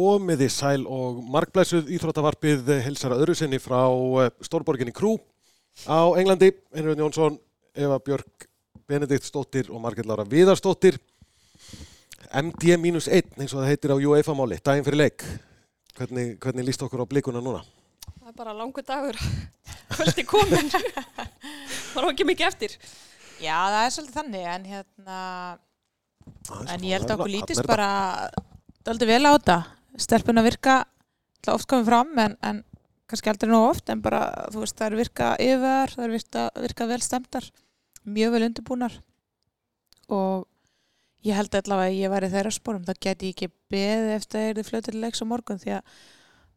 komiði sæl og markblæsuð íþróttavarpið hilsar að öðru sinni frá eh, Stórborginni Krú á Englandi. Henriðun Jónsson, Eva Björk, Benedikt Stóttir og Margell Lára Viðarstóttir. MD-1 eins og það heitir á UEFA-máli, daginn fyrir leik. Hvernig, hvernig líst okkur á blikuna núna? Það er bara langur dagur, kvöldi komin, það var ekki mikið eftir. Já, það er svolítið þannig, en hérna, en ég held að okkur lítist bara daldi vel á þetta. Stelpun að virka, oft komið fram, en, en kannski aldrei nóg oft, en bara, þú veist, það er virka yfir, það er virka, virka vel stemtar, mjög vel undirbúnar. Og ég held allavega að ég væri þeirra spórum, þá get ég ekki beðið eftir að það er fljótilegs á morgun því að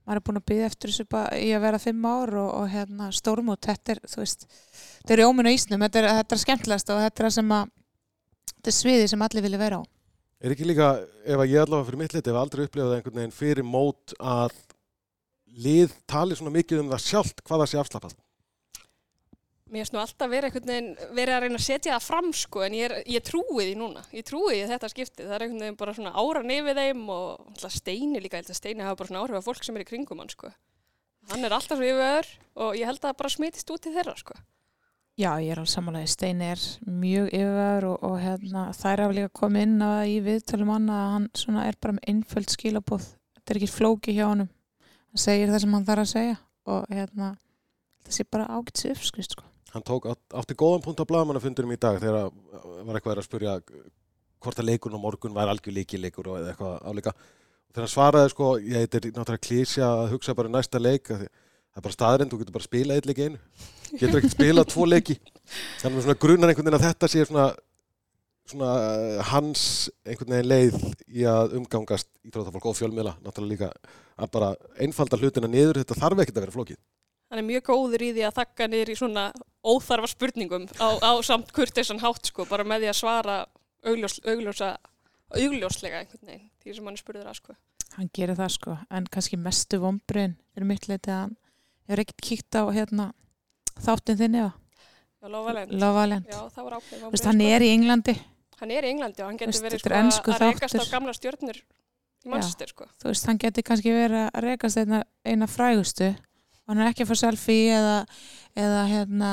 maður er búin að byggja eftir þessu í að vera fimm ár og, og hérna stórmút, þetta er, þú veist þetta er óminn á ísnum, þetta er, þetta er skemmtilegast og þetta er sem að þetta er sviði sem allir vilja vera á Er ekki líka, ef að ég allavega fyrir mitt lit, ef aldrei upplifaði einhvern veginn fyrir mót að lið tali svona mikið um það sjálft hvað það sé afslapað? Mér finnst nú alltaf verið einhvern veginn verið að reyna að setja það fram sko en ég, er, ég trúi því núna, ég trúi því þetta skipti, það er einhvern veginn bara svona ára nefið þeim og steini líka, ég held að steini hafa bara svona áhrif af fólk sem er í kringum hann sko. Hann er alltaf svo yfir og ég held að það bara smitist út í þeirra sko. Já, ég er alveg samanlega, Steini er mjög yfir og, og hérna, þær hafa líka komið inn á það í viðtalum hann að hann er bara með einföld skilabóð, þetta er ekki flóki hjá hann, hann segir það sem hann þarf að segja og hérna, það sé bara ágætsi uppskvist sko. Hann tók átt, átti góðan punkt á blagamannafundurum í dag þegar var eitthvað að spurja hvort að leikun og morgun var algjör líkileikur og eitthvað áleika. Þegar hann svaraði sko, ég heitir náttúrulega klísja að hugsa bara um næsta leik, það er bara staðrind, þú getur bara að spila eitt leik einu. Getur ekkert spilað tvo leiki. Þannig að svona grunar einhvern veginn að þetta sé svona, svona hans einhvern veginn leið í að umgangast íþrótafólk og fjölmiðla, náttúrulega líka að bara einfalda hlutina niður, þetta þarf ekkert að vera flókið hann er mjög góður í því að þakka niður í svona óþarfa spurningum á, á samt kurtisan hátt sko, bara með því að svara augljós, augljósa, augljóslega einhvern veginn, því sem hann spurður að sko. Hann gerir það sko, en kannski mestu vombriðin er mitt leitið að hann hefur ekkert kíkt á hérna, þáttinn þinni Lovalend. Hann er í Englandi. Hann er í Englandi og hann getur verið sko, að rekast á gamla stjórnir í mannstur sko. Þú veist, hann getur kannski verið að rekast eina, eina frægustu hann er ekki að fá selfie eða, eða hérna,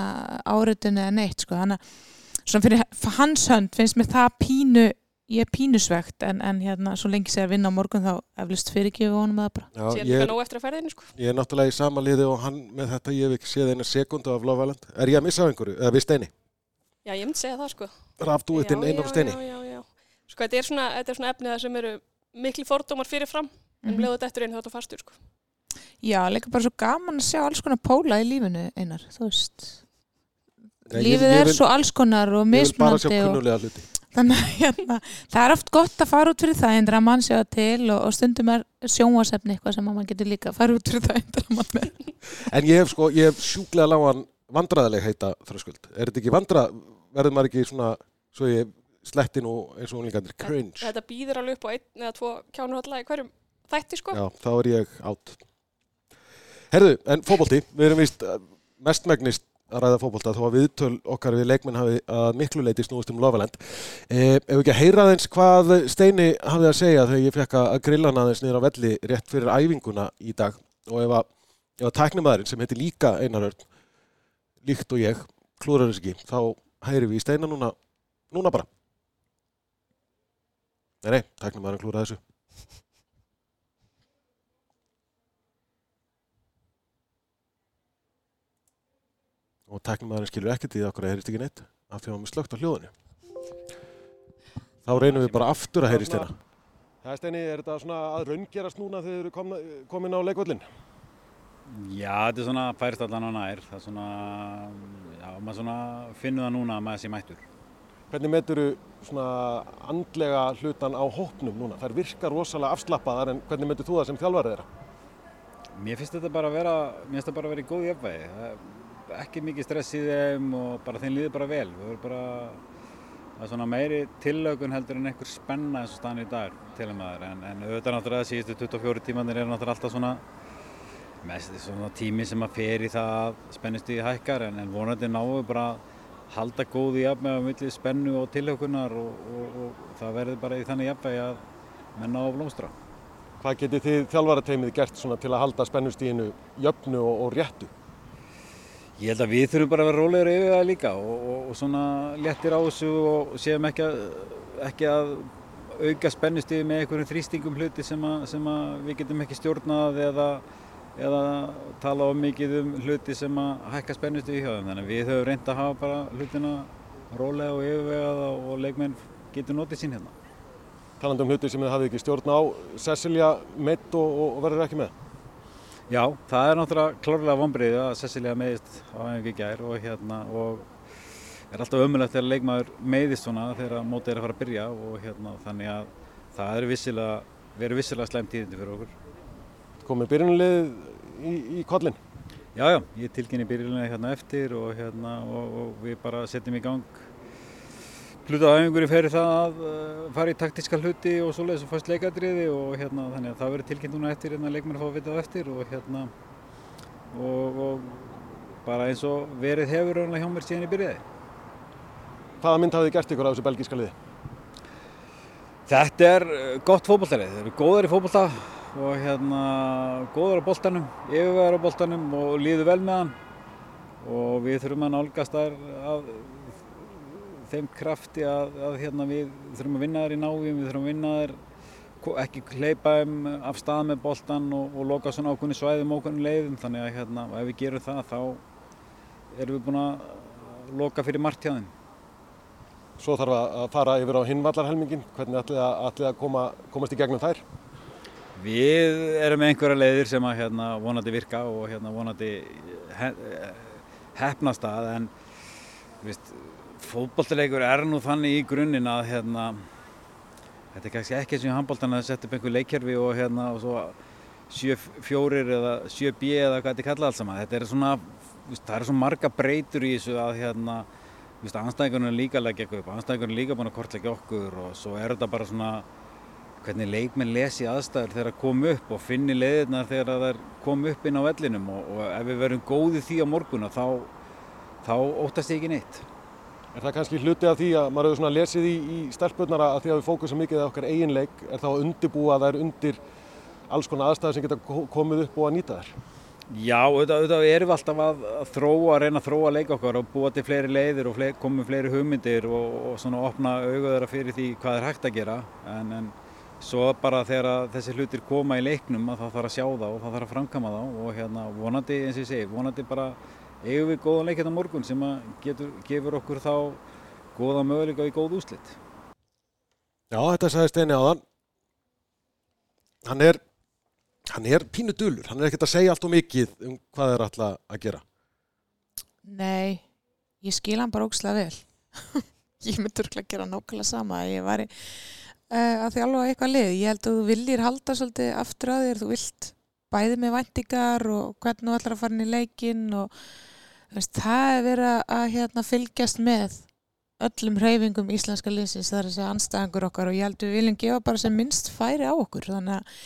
áriðin eða neitt sko. að fyrir hans hönd finnst mér það pínu ég er pínusvegt en, en hérna svo lengi sé að vinna á morgun þá eflust fyrir ekki og honum það bara. Já, ég, er, ferðinu, sko. ég er náttúrulega í sama liði og hann með þetta ég hef ekki séð eina sekundu af Love Island. Er ég að missa á einhverju, eða við Steini? Já, ég myndi segja það sko. Rafdúitin einar og Steini já, já, já, Sko þetta er svona, þetta er svona efnið sem eru miklu fordómar fyrir fram en mm -hmm. bleið þetta eftir einu þetta fastur sko. Já, líka bara svo gaman að sjá alls konar póla í lífinu einar, þú veist. Nei, Lífið ég, ég er vil, svo alls konar og mismunandi og þannig að hérna, það er oft gott að fara út fyrir það eindir að mann sjá til og, og stundum er sjónvasefni eitthvað sem mann getur líka að fara út fyrir það eindir að mann með En ég hef sko, ég hef sjúklega lágan vandraðileg heita þröskuld, er þetta ekki vandra verður maður ekki svona svo ég sletti nú eins og unlingandir cringe? Þetta býður alveg upp á einn eða tvo kjánurhallega í hverjum þætti sko. Já, þá er ég átt Herðu, en fókbólti, við erum vist eh, mestmegnist að ræða fókbólta þó að viðtöl okkar við leikmenn hafi að miklu leiti snúist um Lofaland. Eh, ef ekki að heyra aðeins hvað Steini hafið að segja þegar ég fekk að grilla hann aðeins niður á velli rétt fyrir æfinguna í dag og ef að, að tæknimaðurinn sem heitir líka Einarörn, líkt og ég, klúður þess ekki, þá heyri við í Steina núna, núna bara. Nei, nei, tæknimaðurinn klúður þessu. Og tæknumæðurinn skilur ekkert í það okkur að heyrist ekki neitt af því að við slögt á hljóðinu þá reynum við bara aftur að heyrist hérna Það er Steini, er þetta svona að raungerast núna þegar þið eru komin á leikvöldin? Já, þetta er svona færst allan á nær það er svona, já, maður svona finnur það núna að maður sé mættur Hvernig metur þú svona andlega hlutan á hópnum núna? Það virkar rosalega afslappaðar en hvernig metur þú það sem þjálfarið þeirra? Mér finnst þetta bara að vera, mér finnst þetta bara að vera í góð jöfnvægi ekki mikið stress í þeim og bara þeim líður bara vel. Við verðum bara það er svona meiri tillögun heldur en einhver spenna eins og stann í dag til að maður. En, en auðvitað náttúrulega síðustu 24 tímanir er náttúrulega alltaf svona mest svona tími sem að fer í það spennist í hækkar. En, en vonandi náðu bara halda góði jafn með að milli spennu og tillökunar og, og, og það verður bara í þannig jafnvegi að menna á blómstra. Hvað getið þið þjálfarateimið gert til að halda spennustíðinu jöfnu og, og réttu? Ég held að við þurfum bara að vera rólegri yfir það líka og, og, og svona léttir á þessu og séum ekki að, ekki að auka spennustíði með einhverjum þrýstingum hluti sem, að, sem að við getum ekki stjórnað eða, eða tala of mikið um hluti sem að hækka spennustíði hjá þeim. Þannig að við höfum reynd að hafa bara hlutina rólega og yfirvegað og leikmenn getur notið sín hérna. Taland um hluti sem þið hafið ekki stjórn á, Cecilia meitt og, og verður ekki með? Já, það er náttúrulega klárlega vonbreið að Cecilia meiðist á einhverju gær og hérna og er alltaf ömulegt þegar leikmaður meiðist svona þegar mótið er að fara að byrja og hérna þannig að það er vissilega, verið vissilega sleim tíðindi fyrir okkur. Komið byrjunlið í, í kollin? Já, já, ég tilkynni byrjunlið hérna eftir og hérna og, og við bara setjum í gang hlutaðaðingur í ferri það að uh, fara í taktíska hluti og svoleiðis og fast leikadriði og hérna þannig að það verður tilkynnt núna eftir hérna leikmenn að fá að vita það eftir og hérna og, og bara eins og verið hefur raunlega hjá mér síðan í byrjaði. Hvaða mynd hafið þið gert ykkur á þessu belgíska liði? Þetta er uh, gott fókbóltarið, þeir eru góðar í fókbólta og hérna góðar á bóltanum, yfirvegar á bóltanum og líður vel með hann og við þurfum að nálgast að þeim krafti að, að hérna, við þurfum að vinna þær í nájum, við þurfum að vinna þær ekki hleypa um af stað með boltan og, og loka svona ákveðni svæðum ákveðni leiðum þannig að hérna, ef við gerum það þá erum við búin að loka fyrir margtjáðin. Svo þarf að fara yfir á hinvallarhelmingin, hvernig ætlið að, ætlið að koma, komast í gegnum þær? Við erum einhverja leiðir sem að hérna, vonandi virka og hérna, vonandi hefnast að en viðst, fótballtilegur er nú þannig í grunninn að hérna, þetta er kannski ekki eins og í handbóltan að setja upp einhver leikjörfi og hérna og svo 7-4 eða 7B eða hvað þetta er kallað alls saman. Þetta er svona, það er svona marga breytur í þessu að hérna, anstæðingarnir er líka að leggja upp, anstæðingarnir er líka búin að kortleggja okkur og svo er þetta bara svona hvernig leikmenn lesi aðstæður þegar það kom upp og finni leiðirna þegar það kom upp inn á vellinum og, og ef við verum góði því á morguna þá, þá óttast ég ekki neitt. Er það kannski hluti af því að maður hefur svona lesið í, í stelpunara að því að við fókusum mikið á okkar eiginleik er þá að undirbúa þær undir alls konar aðstæði sem geta komið upp og að nýta þær? Já, auðvitað, auðvitað erum við alltaf að, að þróa, að reyna að þróa leik okkar og búa til fleiri leiðir og fleiri, komið fleiri hugmyndir og, og svona opna auðvöðara fyrir því hvað er hægt að gera en, en svo bara þegar þessi hlutir koma í leiknum að það þarf að sjá þá og það þarf að framkama þá og hérna vonandi, eins og ég segi, vonandi bara eigum við góðan leik hérna morgun sem getur, gefur okkur þá góða möguleika í góð úslitt. Já, þetta sagði Steini áðan. Hann er, hann er pínu dölur, hann er ekkert að segja allt og mikið um hvað er alltaf að gera. Nei, ég skil hann bara ógslega vel. ég myndi örglega að gera nákvæmlega sama. Ég var í, uh, að þjálfa eitthvað lið. Ég held að þú viljir halda svolítið aftur að þér, þú vilt bæði með vendingar og hvernig þú ætlar að fara inn í leikin og veist, það er verið að hérna, fylgjast með öllum hreyfingum íslenska liðsins það er þessi anstæðangur okkar og ég held við viljum gefa bara sem minnst færi á okkur. Þannig að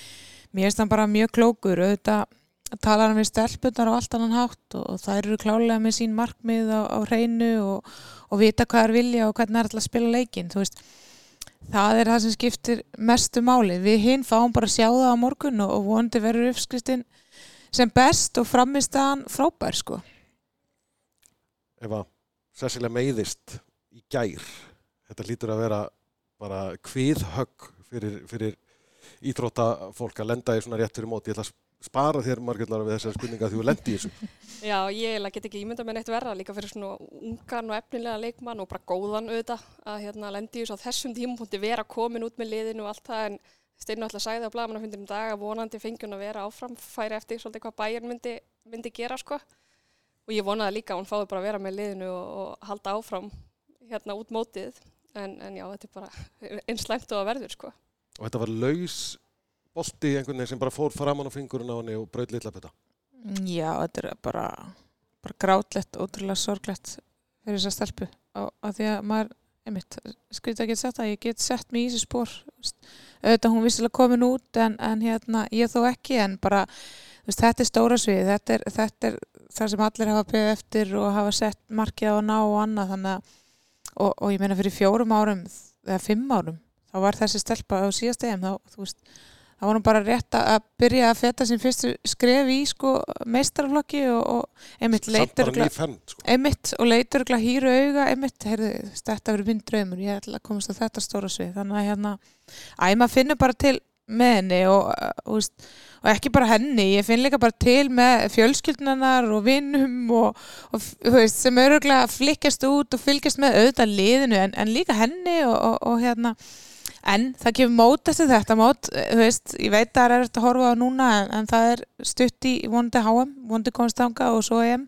mér finnst það bara mjög klókur. Auðvitað talar hann við stelpunar á allt annan hátt og þær eru klálega með sín markmið á, á hreinu og, og vita hvað er vilja og hvernig er alltaf að spila leikin veist, það er það sem skiptir mestu máli. Við hinn fáum bara að sjá það á morgun og, og vonandi verður uppskristinn sem best og framist að hann frábær sko ef að Cecilia meiðist í gær þetta lítur að vera bara kviðhögg fyrir, fyrir íþróttafólk að lenda í svona rétt fyrir móti. Ég ætla að spara þér margirlar við þessar spurninga því þú lendi í þessu. Já, ég get ekki ímynda með neitt verða líka fyrir svona ungan og efnilega leikmann og bara góðan auðvitað að hérna, lendi í þessu á þessum tímapunkti vera komin út með liðinu og allt það en Steinu ætla að sæða á blagamannafundinum dag að vonandi fengjun að vera áfram færi eftir svolítið hvað bæjar myndi, myndi gera sko og ég vonaði líka að hún fáði bara að vera með liðinu og, og halda áfram hérna út mótið en, en já, þetta er bara einslæmt og að verður sko. Og þetta var laus bolti einhvern veginn sem bara fór framann á fingurinn á henni og bröð litla petta? Já, þetta er bara, bara grátlegt, ótrúlega sorglegt fyrir þessa stelpu á, á því að maður, einmitt, skriðt að geta sett að ég get sett mig í þessu spór auðvitað hún vissilega komin út en, en hérna, ég þó ekki en bara veist, þetta er stóra svið, þetta er, þetta er þar sem allir hafa beðið eftir og hafa sett markið á ná og annað að, og, og ég meina fyrir fjórum árum eða fimm árum, þá var þessi stelpa á síðast eginn, þá, það var nú bara rétt að byrja að feta sin fyrstu skref í sko meistarflokki og, og einmitt leitur sko. einmitt og leitur hýru auga einmitt, heyrðu, þetta verður minn draumur ég ætla að komast á þetta stóra svið þannig að hérna, maður finnur bara til með henni og, og, og ekki bara henni, ég finn líka bara til með fjölskyldnanar og vinnum og, og veist, sem öruglega flikkast út og fylgjast með auðvitað liðinu en, en líka henni og hérna en það kemur mót eftir þetta mót, veist, ég veit að það er að horfa á núna en, en það er stutt í vondi HM, vondi konstanga og svo EM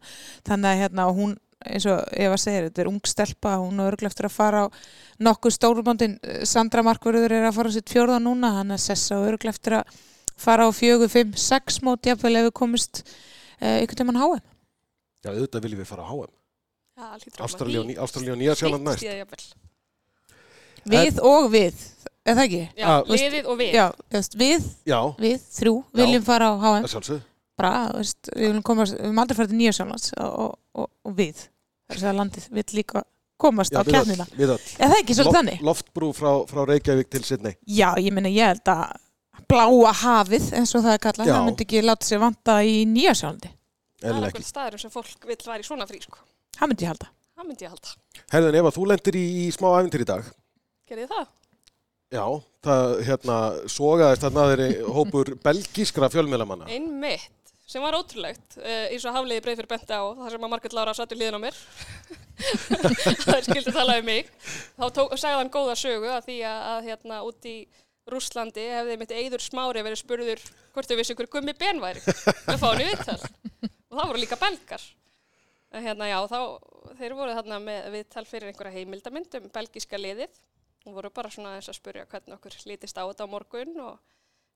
þannig að hérna hún eins og Eva segir, þetta er ung stelpa hún er örglega eftir að fara á nokkuð stórumóndin, Sandra Markverður er að fara á sitt fjórða núna, hann er sessa og örglega eftir að fara á fjögur, fimm, sex mót jafnvel ef við komist ykkur til mann HM Já, auðvitað viljum við fara á HM Ástralja og Nýja sjálf næst. Við og við, er það ekki? Já, liðið og við. Já, við, Já. við, þrjú, viljum Já. fara á HM Bara, veist, við viljum komast, við viljum aldrei fara til Nýja sjálflands og, og, og við, þess að landið vill líka komast Já, á kjærnina við öll. Er það ekki svolítið þannig? Loftbrú frá, frá Reykjavík til Sydney. Já, ég meina ég held að bláa hafið, eins og það er kallað, það myndi ekki láta sér vanta í Nýja sjálflandi Það er okkur staður sem fólk vill væri svona frí sko. Það myndi ég halda. Það myndi ég halda. Herðin, Eva, þú lendir í, í smá æfintir í dag. Gerði það? Já, það hérna sogaðist þarna þeirri hópur belgískra fjölmiðlamanna. Einmitt, sem var ótrúlegt uh, eins og hafliði breið fyrir benda á þar sem að Margret Lára satt í liðin á mér. Það er skildið talað um mig. Þá tók, sagði hann góða sögu að því að, að hérna út í Rúslandi hefði mitt Eidur Smári verið spurður hvort þau vissi hver gummi ben væri. Með fáinu viðtal. Og það voru líka belgar. Hérna já, þá, þeir voru þarna með viðtal fyrir einhverja heimildamynd um belgíska liðið. Og voru bara svona þess að spurja hvernig okkur lítist á þetta á morgun og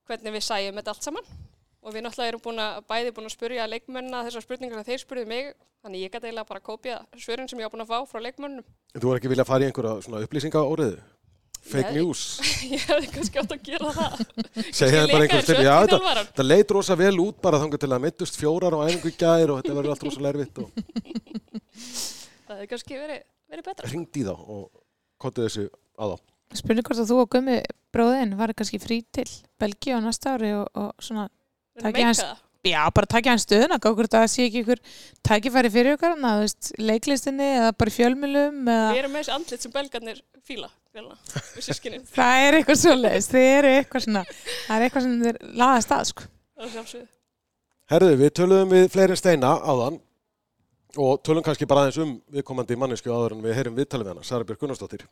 hvernig við sæjum þetta allt saman og við náttúrulega erum búin að, bæði búin að spurja leikmönna þessar spurningar sem þeir spurði mig þannig ég gæti eiginlega bara að kópja svörin sem ég á búin að fá frá leikmönnum. En þú var ekki viljað að fara í einhverja svona upplýsinga óriðu? Fake Nei. news? Ég hefði kannski átt að gera það. Segja það bara einhvers til, já þetta, þetta leit rosa vel út bara þangar til að mittust fjórar á æfingu í gær og þetta verður allt rosa lervitt og það hefði kannski verið, verið betra. Ringt í þá og kontið þessu á þá. Spurning hvort að þú og Gummi bróðin var kannski frí til Belgíu á næsta ári og, og svona, Hans- það. já, bara takja gá hvort að það sé ekki ykkur tækifæri fyrir ykkur hana, þú veist, leiklistinni eða bara fjölmjölum eða við erum með þessi andlit sem belgarnir fíla sískinni það er eitthvað svoleiðis, þið eru eitthvað svona það er eitthvað sem þið laðast að sko. það er sjálfsögðu Herðu, við töluðum við fleiri steina áðan og tölum kannski bara aðeins um viðkomandi mannesku áður en við heyrum viðtalið við hana, Sara Björk Gunnarsdóttir.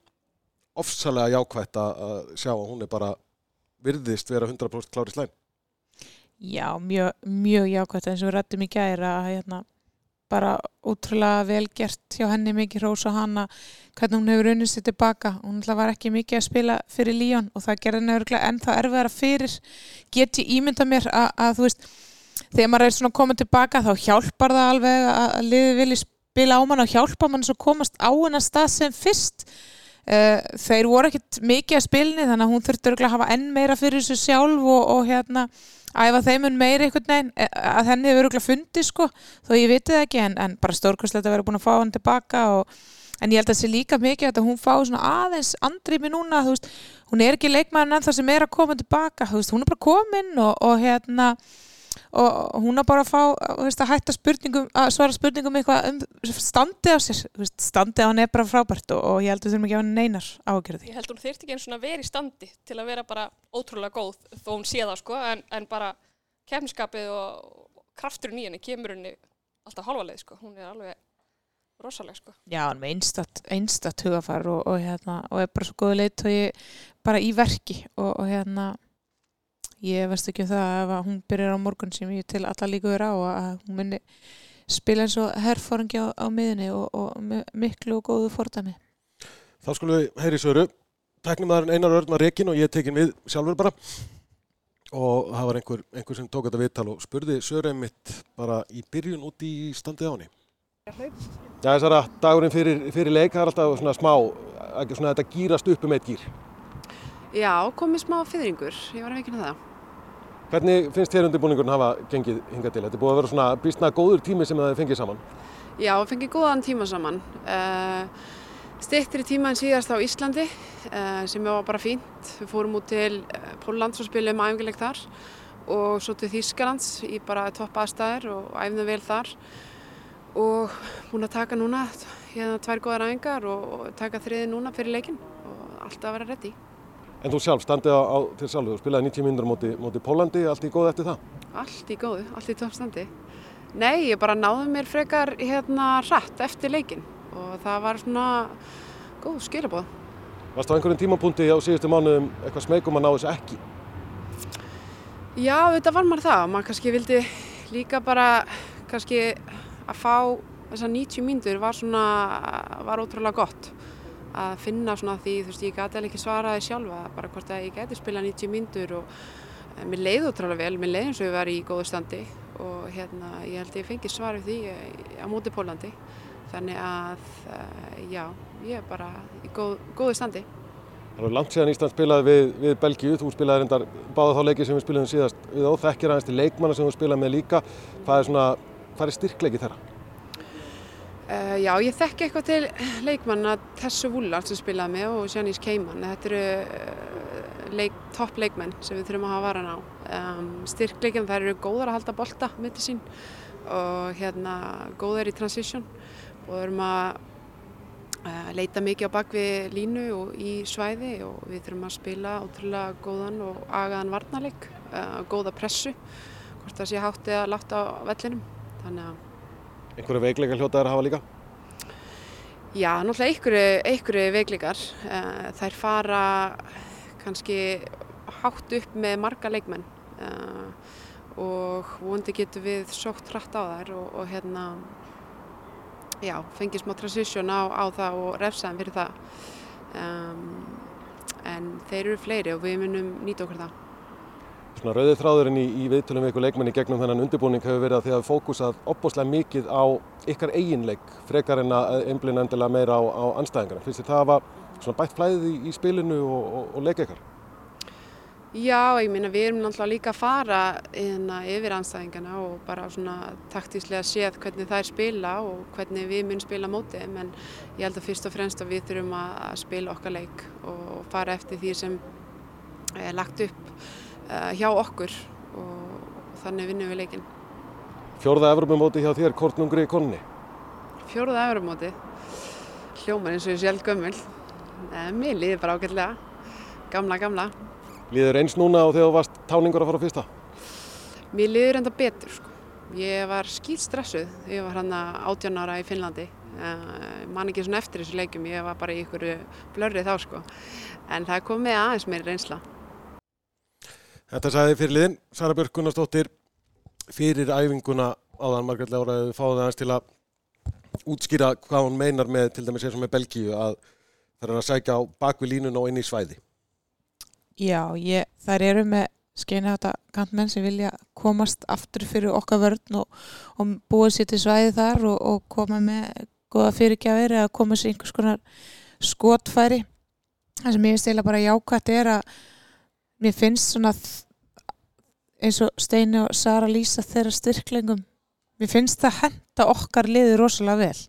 Ofsalega jákvætt að að sjá að hún er bara virðist vera 100% klári slæm. Já, mjög, mjög jákvæmt eins og við rættum í gæra hérna, bara ótrúlega vel gert hjá henni mikið hrós og hana hvernig hún hefur unnist sér tilbaka. Hún var ekki mikið að spila fyrir Líón og það gerði henni ennþá erfiðara fyrir. Get ég ímynda mér að, að þú veist þegar maður er svona komið tilbaka þá hjálpar það alveg að, liði vilji spila á mann og hjálpa mann svo komast á hennar stað sem fyrst þeir voru ekkit mikið að spilni þannig að hún þurfti örgulega að hafa enn meira fyrir þessu sjálf og, og hérna æfa þeim un meira einhvern veginn eh, að henni hefur örgulega fundið sko. Þó ég viti það ekki en, en bara stórkvæmslega að vera búin að fá hann tilbaka og, en ég held að það sé líka mikið að hún fá svona aðeins andrými núna veist, hún er ekki leikmæðan ennþá sem er að koma tilbaka veist, hún er bara komin og, og hérna og hún er bara að fá veist, að hætta spurningum að svara spurningum eitthvað um standið á sér veist, standið á hann er bara frábært og, og ég held að við þurfum ekki að hafa neinar ágjörði ég held hún þyrfti ekki einu svona verið í standi til að vera bara ótrúlega góð þó hún sé það sko en, en bara kefniskapið og krafturinn í henni kemur henni alltaf hálfa leið sko. Hún er alveg rosaleg sko. Já, hann með einstatt, einstatt hugafar og, og, hérna, og er bara svo góðu leitt og ég bara í verki og, og hérna ég veist ekki um það ef að hún byrjar á morgun sem ég til alla líka vera á að hún muni spila eins og herrfóringi á, á miðunni og, og miklu og góðu fordæmi. Þá skulum við heyri söru. Tæknumæðurinn Einar Örn var rekin og ég tekin við sjálfur bara. Og það var einhver, einhver sem tók þetta viðtal og spurði söru mitt bara í byrjun út í standið á henni. Já, þessara dagurinn fyrir, fyrir leik, það er alltaf svona smá, svona þetta gýrast upp um eitt gýr. Já, komið smá fyrringur, ég var að veikina það. Hvernig finnst þér undirbúningurinn hafa gengið hingað til? Þetta er búið að vera svona býstna góður tími sem það fengið saman. Já, fengið góðan tíma saman. Uh, Stittri tíma en síðast á Íslandi uh, sem var bara fínt. Við fórum út til uh, Póllands og spilum æfingileg þar og svo til Þýskalands í bara topp aðstæðir og æfðum vel þar og búin að taka núna hérna tvær góðar æfingar og taka þriði núna fyrir leikin og alltaf að vera reddi. En þú sjálf, standið á, á til sjálf, þú spilaði 90 minnur móti, móti Pólandi, allt í góð eftir það? Allt í góðu, allt í toppstandi. Nei, ég bara náði mér frekar hérna hratt eftir leikin og það var svona góð skilabóð. Varst á einhverjum tímapunkti á síðustu mánuðum eitthvað smegum að ná þessu ekki? Já, þetta var maður það. Maður kannski vildi líka bara kannski að fá þessar 90 mínútur var svona, var ótrúlega gott að finna svona því, þú veist, ég gæti alveg ekki svaraði sjálfa, bara hvort að ég gæti spila 90 mínútur og e, mér leiði ótrúlega vel, mér leiði eins og ég var í góðu standi og hérna, ég held ég fengi svarið því á móti Pólandi þannig að, e, já, ég er bara í góð, góðu standi. Það er langt síðan Ísland spilaði við, við Belgíu, þú spilaði reyndar báða þá leiki sem við spilaðum síðast við óþekkir aðeins til leikmanna sem þú spilaði með líka, hvað er er styrkleiki þeirra? Uh, já, ég þekki eitthvað til leikmanna Tessu Wúlar sem spilaði með og Janice Keiman. Þetta eru uh, leik, topp leikmenn sem við þurfum að hafa varan á. Um, styrkleikin þær eru góðar að halda bolta mitt í sín og hérna góðar í transition og þurfum að uh, leita mikið á bakvi línu og í svæði og við þurfum að spila ótrúlega góðan og agaðan varnarleik, góða pressu, hvort það sé hátt eða látt á vellinum. Þannig að einhverju veikleika hljótaðar að hafa líka? Já, náttúrulega einhverju, einhverju veikleikar. Eh, þær fara kannski hátt upp með marga leikmenn uh, og vondi getur við sótt hratt á þær og, og hérna, já, fengið smá transition á, á það og refsaðum fyrir það. Um, en þeir eru fleiri og við munum nýta okkur það. Svona rauðið þráðurinn í, í viðtölum við ykkur leikmenni gegnum þennan undirbúning hefur verið að því að fókusað opbúslega mikið á ykkar eiginleik frekar en að einblina endilega meira á, á anstæðingarna. Finnst þið það að bætt flæðið í, í spilinu og, og, og leika ykkar? Já, ég minna við erum náttúrulega líka að fara inna, yfir anstæðingarna og bara svona taktíslega séð hvernig þær spila og hvernig við munum spila mótið en ég held að fyrst og fremst að við þurfum að spila okkar leik og fara eftir því sem er lagt upp hjá okkur og, þannig vinnum við leikin. Fjórða Evropamóti hjá þér, Kortnungri Konni? Fjórða Evropamóti? Hljómar eins og ég sjálf gömmul. Nei, mér líður bara ágætlega. Gamla, gamla. Líður eins núna og þegar þú varst táningur að fara fyrsta? Mér líður enda betur sko. Ég var skýt stressuð. Ég var hann að 18 ára í Finnlandi. Uh, man ekki svona eftir þessu leikum. Ég var bara í ykkur blörri þá sko. En það kom með aðeins meiri reynsla. Þetta sagði fyrir liðin, Sara Björk Gunnarsdóttir fyrir æfinguna áðan Margret Lára fáði aðeins til að útskýra hvað hún meinar með til dæmis eins og með Belgíu að það er að sækja á bakvi línun og inn í svæði. Já, ég, þær eru með skeina þetta kantmenn sem vilja komast aftur fyrir okkar vörn og, og búið sér til svæði þar og, og koma með goða fyrirgjafir eða koma sér einhvers konar skotfæri. Það sem ég stila bara jákvæmt er að mér finnst svona eins og Steini og Sara lýsa þeirra styrklingum. Mér finnst það henda okkar liði rosalega vel.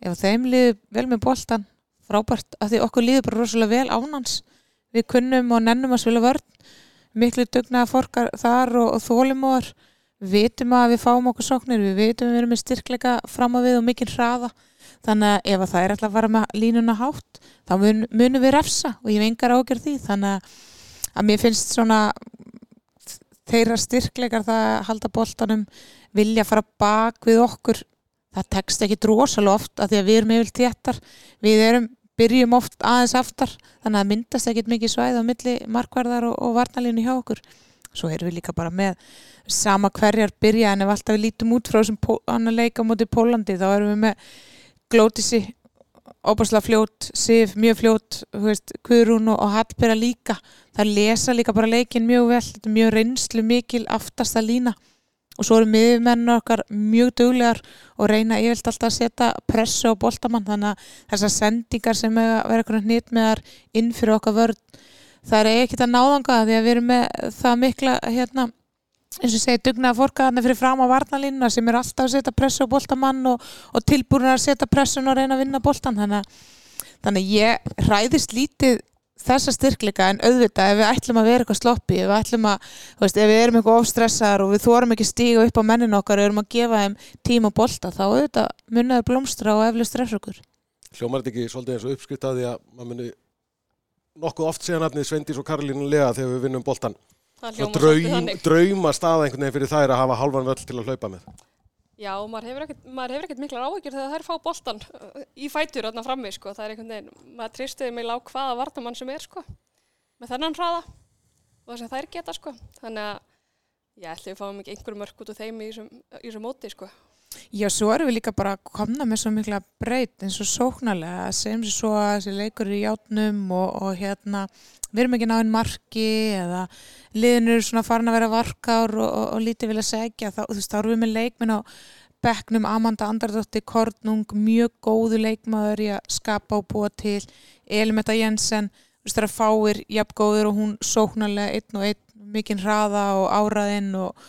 Ef þeim liði vel með boltan frábært að því okkur liði bara rosalega vel ánans við kunnum og nennum að svila vörn miklu dugnaða fórkar þar og, og þólimóðar við vitum að við fáum okkur sóknir við vitum við erum með styrkleika fram á við og mikinn hraða. Þannig að ef það er alltaf að vara með línuna hátt þá mun, munum við refsa og ég vengar ágjör því. Þannig að að mér finnst svona þeirra styrkleikar það að halda bóltanum vilja fara bak við okkur það tekst ekki drosalega oft að því að við erum yfir téttar við erum, byrjum oft aðeins aftar þannig að myndast ekkit mikið svæð á milli markvarðar og, og varnalínu hjá okkur. Svo erum við líka bara með sama hverjar byrja en ef alltaf við lítum út frá þessum annar leika mútið Pólandi þá erum við með Glótisi óbúrslega fljót, Sif mjög fljót Guðrún og Hallberga líka. Það lesa líka bara leikin mjög vel. Þetta er mjög reynslu mikil aftast að lína. Og svo eru miðjumennu okkar mjög duglegar og reyna yfirlt alltaf að setja pressu á boltamann. Þannig að þessar sendingar sem verður eitthvað nýtt með þar inn fyrir okkar vörð það er ekkert að náðanga því að við erum með það mikla hérna eins og segi dugnaða fórkaðarna fyrir fram á varnalínuna sem er alltaf að setja pressu á boltamann og, og tilbúin að setja pressun og reyna að vinna boltan þannig að þannig ég hræðist lítið þessa styrkleika en auðvitað ef við ætlum að vera eitthvað sloppi, ef við ætlum að veist, ef við erum eitthvað ofstressaðar og við þórum ekki stíga upp á mennin okkar og erum að gefa þeim tím og bolta, þá auðvitað munnaður blómstra og eflust stress okkur Hljómar þetta ekki svolítið eins og uppskrift að því að maður muni nokkuð oft séðan aðnið Svendís og Karolínu lega þegar við vinnum boltan draum, drauma staða einhvern veginn fyrir þær að hafa halvan völl til að hlaupa með Já, maður hefur ekkert, miklar áhyggjur þegar þær fá boltan uh, í fætur öðna frammi, sko. Það er einhvern veginn, maður tristiði mig lág hvaða vartamann sem er, sko. Með þennan hraða og það sem þær geta, sko. Þannig að, ég ætli að við fáum ekki einhverjum mörg út úr þeim í þessum móti, sko. Já, svo erum við líka bara að komna með svo mikla breyt eins og sóknarlega sem svo að þessi leikur í játnum og, og hérna, við erum ekki náinn marki eða liðinur svona farin að vera varkár og, og, og lítið vilja segja, þá, þú veist, þá erum við með leikminn á Becknum, Amanda Andardóttir Kornung, mjög góðu leikmaður í að skapa og búa til Elimetta Jensen, þú veist, það er að fáir jafn góður og hún sóknarlega einn og einn, mikinn hraða og áraðinn og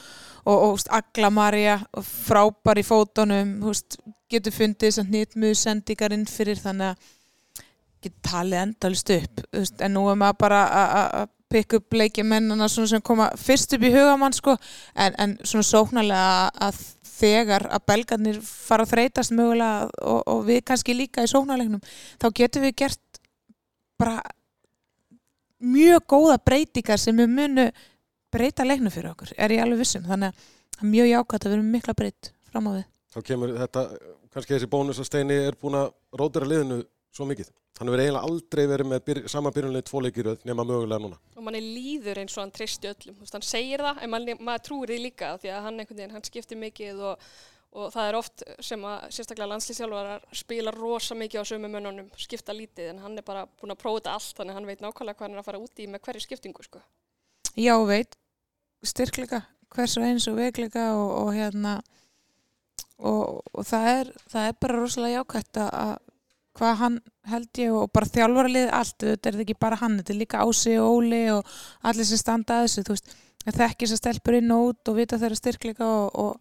og, og Agla Marja frábær í fótonum veist, getur fundið þess að nýttmuðu sendingarinn fyrir þannig að getur talið endalist upp veist, en nú er maður bara að pikka upp leikimennana sem koma fyrst upp í hugamann sko, en, en svona sóknarlega að þegar að belgarnir fara að þreytast mögulega og, og við kannski líka í sóknarleiknum þá getur við gert bara mjög góða breytingar sem við munu breyta leiknum fyrir okkur, er ég alveg vissum þannig að það er mjög jákvæmt að við erum mikla breytt fram á við. Þá kemur þetta kannski þessi bónus að Steini er búin að rótira liðinu svo mikið. Hann verður eiginlega aldrei verið með byr, sama byrjunlega tvo leikiröð nema mögulega núna. Og manni líður eins og hann tristi öllum. Hann segir það en man, maður trúir því líka því að hann, veginn, hann skiptir mikið og, og það er oft sem að sérstaklega landslýsjálfarar spila rosa mikið á sömu mönnunum skipta lítið en hann er bara búin að prófa þetta allt þannig að hann veit nákvæmlega hvað hann er að fara úti með hverju skiptingu sko. Já, veit styrkleika hvers og eins og veikleika og, og hérna og, og það, er, það er bara rosalega jákvæmt að hvað hann held ég og bara þjálfarlið allt, þetta er ekki bara hann þetta er líka Ási og Óli og allir sem standa að þessu, þú veist það þekkir sem stelpur inn og út og vita þeirra styrkleika og,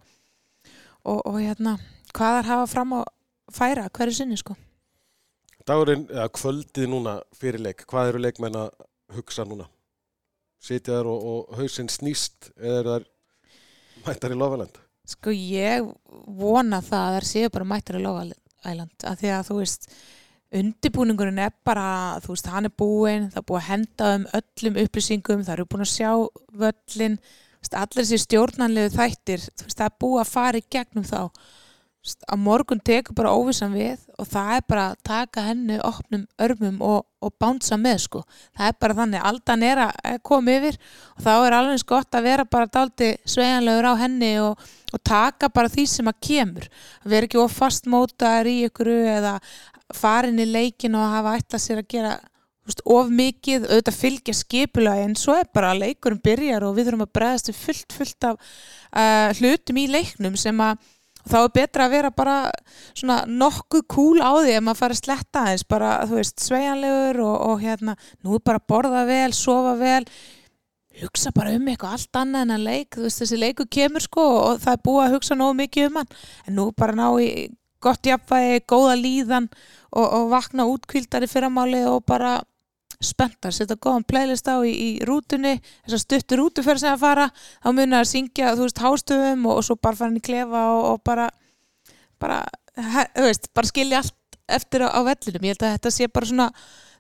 og hérna hvað þar hafa fram að færa hverju sinni sko Dagurinn, eða kvöldið núna fyrir leik, hvað eru leikmenn að hugsa núna? Sitja þær og, og hausinn snýst eða er þær mættar í Lofaland? Sko ég vona það að þær séu bara mættar í Lofaland af því að þú veist undibúningurinn er bara, þú veist, hann er búinn það er búið að henda um öllum upplýsingum það eru búin að sjá völlin allir þessi stjórnanlegu þættir veist, það er búið að fara í gegnum þá að morgun tekur bara óvissan við og það er bara að taka henni opnum örmum og, og bánsa með sko. það er bara þannig, aldan er að koma yfir og þá er alveg gott að vera bara daldi svejanlegur á henni og, og taka bara því sem að kemur að vera ekki of fastmótaður í ykkur eða farin í leikin og hafa ætlað sér að gera veist, of mikið, auðvitað fylgja skipula en svo er bara að leikurum byrjar og við þurfum að bregðast fullt fullt af uh, hlutum í leiknum sem að þá er betra að vera bara svona nokkuð cool á því ef maður fara að sletta aðeins bara, þú veist, sveianlegur og, og hérna, nú bara borða vel, sofa vel hugsa bara um eitthvað allt annað en að leik þú veist, þessi leiku kemur sko og það er búið að hugsa nógu mikið um hann en nú bara ná í gott jafnvægi, góða líðan og, og vakna útkvildari fyrramáli og bara spenntar, setja góðan playlist á í, í rútunni, þess að stuttur rútuferð sem að fara, þá munir að syngja þú veist, hástöfum og, og svo bara fara inn í klefa og, og bara bara, þú veist, bara skilja allt eftir á, á vellinum, ég held að þetta sé bara svona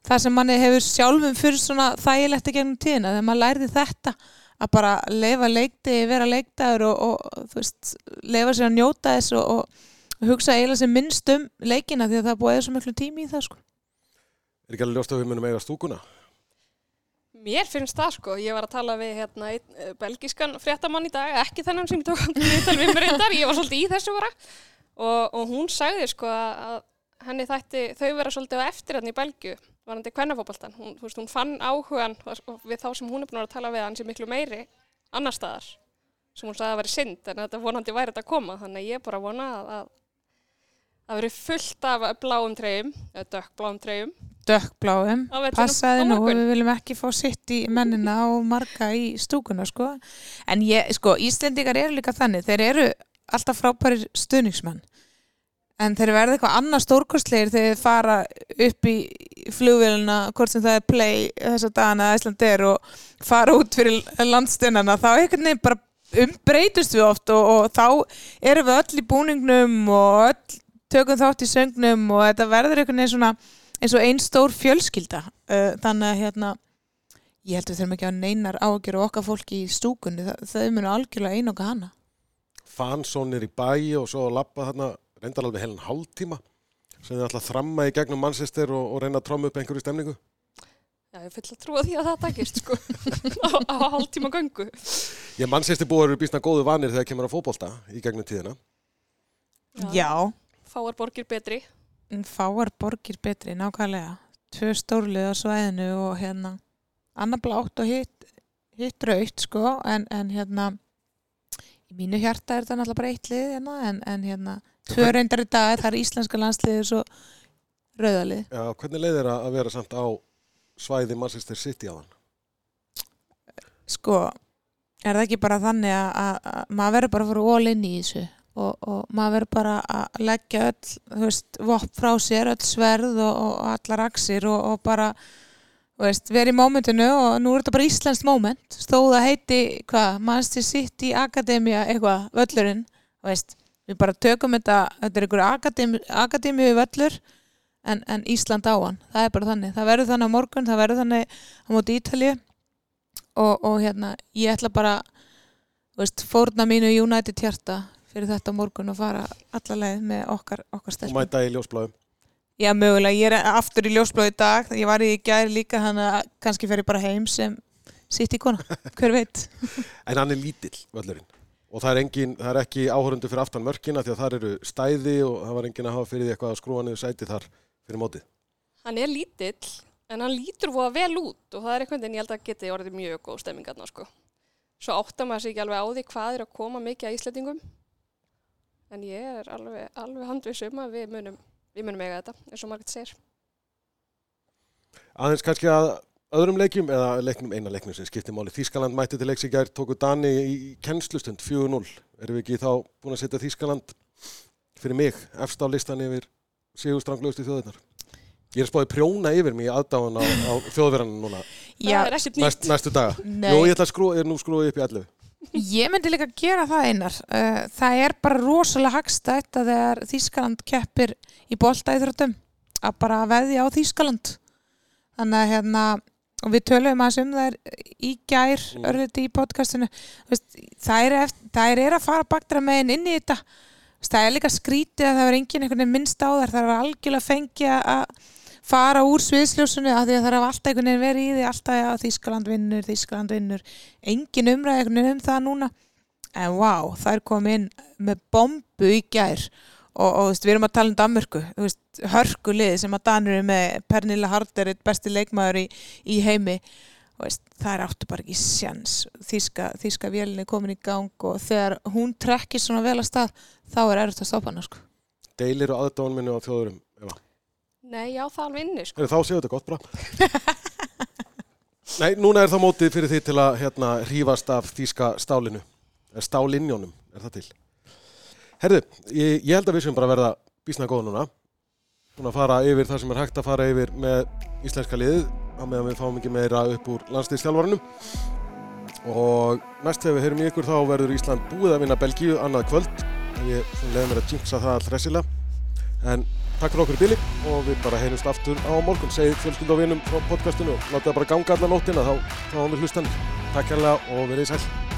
það sem manni hefur sjálfum fyrir svona þægilegt í gegnum tíðina þegar maður lærði þetta að bara leifa leikti, vera leiktaður og, og þú veist, leifa sér að njóta þess og hugsa eiginlega sem minnst um leikina því að það búið svo miklu tími í það sko Er ekki alveg ljóst að við munum eiga stúkuna? Mér finnst það sko, ég var að tala við hérna, eh, belgískan fréttamann í dag, ekki þennan sem ég tók viðtal við mér reyndar, ég var svolítið í þessu bara og, og hún sagði sko að henni þætti þau vera svolítið á eftir hérna í Belgiu, varandi kvennafóbaltan, hún, hún fann áhugan við þá sem hún er búin að tala við hann sem miklu meiri annar staðar sem hún sagði að vera synd en þetta vonandi væri þetta að koma þannig að ég bara vona að, að Það verið fullt af bláum treyjum, eða dökkbláum treyjum. Dökkbláum, passaði nú, við viljum ekki fá sitt í mennina og marga í stúkuna, sko. En ég, sko, Íslendingar eru líka þannig, þeir eru alltaf frábærir stuðningsmann. en þeir verða eitthvað annað stórkostleir þegar þeir fara upp í flugvélina, hvort sem það er play þess að dana að Ísland er og fara út fyrir landstennana þá einhvern veginn bara umbreytust við oft og, og þá erum við öll í búningnum og öll tökum þátt í söngnum og þetta verður einhvern veginn svona eins og einn stór fjölskylda. Uh, þannig að hérna ég held að við þurfum ekki að neinar ágjör og okkar fólki í stúkunni, það er mjög algjörlega einoga hana. Fansónir í bæi og svo að lappa þarna reyndar alveg heilan hálftíma. Sem þið ætla að þramma í gegnum mannsistir og, og reyna að tróma upp einhverju stemningu. Já, ég fyll að trúa því að það takist sko. Á, á hálftíma göngu. Ég mannsistir búið eru býstna góðu vanir þegar kemur að fótbolta í gegnum tíðina. Já, Fáar borgir betri fáar borgir betri, nákvæmlega. Tvö stórlið á svæðinu og hérna annar blátt og hitt hitt raut sko en, en hérna í mínu hjarta er þetta náttúrulega bara eitt lið hérna, en, en hérna tvö reyndar í dag það er íslenska landsliðið og rauðalið Já, hvernig leið er að vera samt á svæði Manchester City á hann? sko, er það ekki bara þannig að, að, að maður verður bara að fara all inn í þessu og, og maður verður bara að leggja öll, þú veist, vopp frá sér öll sverð og, og allar aksir og, og bara, þú veist, verið í mómentinu og nú er þetta bara íslenskt móment stóð að heiti, hvað, Manchester City Akademia, eitthvað, völlurinn þú veist, við bara tökum þetta þetta er einhverju akademi, akademíu völlur en, en Ísland á hann. Það er bara þannig, það verður þannig á morgun það verður þannig á móti Ítalíu. Og, og hérna, ég ætla bara veist, fórna mínu United hjarta fyrir þetta morgun og fara alla leið með okkar, okkar Og stelpum. mæta í ljósbláðum Já, mögulega, ég er aftur í ljósblóð í dag, ég var í gæri líka, hann að kannski fer ég bara heim sem sitt í kona, hver veit. En hann er lítill, völlurinn. Og það er, engin, það er ekki áhörundu fyrir aftan mörkina því að þar eru stæði og það var engin að hafa fyrir því eitthvað að skrúa niður sæti þar fyrir mótið. Hann er lítill en hann lítur voða vel út og það er einhvern veginn ég held að geti orðið mjög góð stemmingarna sko. Svo áttar maður sig ekki alveg á því hvað er að koma mikið að Íslandingum en ég er alveg, alveg handvissum að við munum, við munum eiga þetta eins og margir segir. Aðeins kannski að öðrum leikjum eða leiknum, eina leiknum sem skiptir máli. Þískaland mætti til leiks í gær, tóku Dani í kennslustund 4-0 erum við ekki þá búin að setja Þískaland fyrir mig, efst á listan yfir sigurstranglustu þjóðirnar? Ég er spáðið prjóna yfir mig í aðdáðan á, á þjóðverðanum núna. Já, næst, næstu daga. Nei. Jú, ég ætla að skrúa, er nú skrúið upp í 11 Ég myndi líka gera það einar. Uh, það er bara rosalega hagstætt að þegar Þískaland keppir í boltaíþróttum að bara veðja á Þískaland. Þannig að hérna, og við töluðum aðeins um það í gær, Mm. örliti í podcastinu, það er, það er að fara baktra meginn inn í þetta. Það er líka skrítið að það er enginn einhvern veginn minnst á þar, það er algjörlega fengið að fara úr sviðsljósunu af því að það er alltaf einhvern veginn verið í því alltaf að Þískaland vinnur, Þískaland vinnur. Engin umræði einhvern veginn um það núna. En vá, það er komið inn með bombu í gær. Og, og veist, við erum að tala um Danmörku hörkulið sem að Danur er með Pernilla Harder, besti leikmaður í, í heimi. Veist, það er áttu bara ekki sjans. Þíska, þíska vélinni er komin í gang og þegar hún trekkir svona vel að stað þá er erfitt að stoppa hana sko. Deilir og aðdáðan minni á þjóðurum. Nei, já, það alveg inni sko. Heyrðu, Þá séu þetta gott bra Nei, núna er það mótið fyrir því til að hérna, hrífast af þýska stálinu. Stálinjónum, er það til? Herðu, ég, ég held að við sem bara verða bísna góða núna. Búin að fara yfir það sem er hægt að fara yfir með íslenska liðið á meðan við fáum ekki meira upp úr landsliðstjálfaranum og næst þegar við heyrum í ykkur þá verður Ísland búið að vinna Belgíu annað kvöld. Ég leiði mér að jinxa það all hressilega en takk fyrir okkur í bíli og við bara heyrjumst aftur á morgun segið fjölskyld og vinum frá podcastinu. Og láta það bara ganga allan nóttina þá, þá við hlustan takk hérlega og verið sæl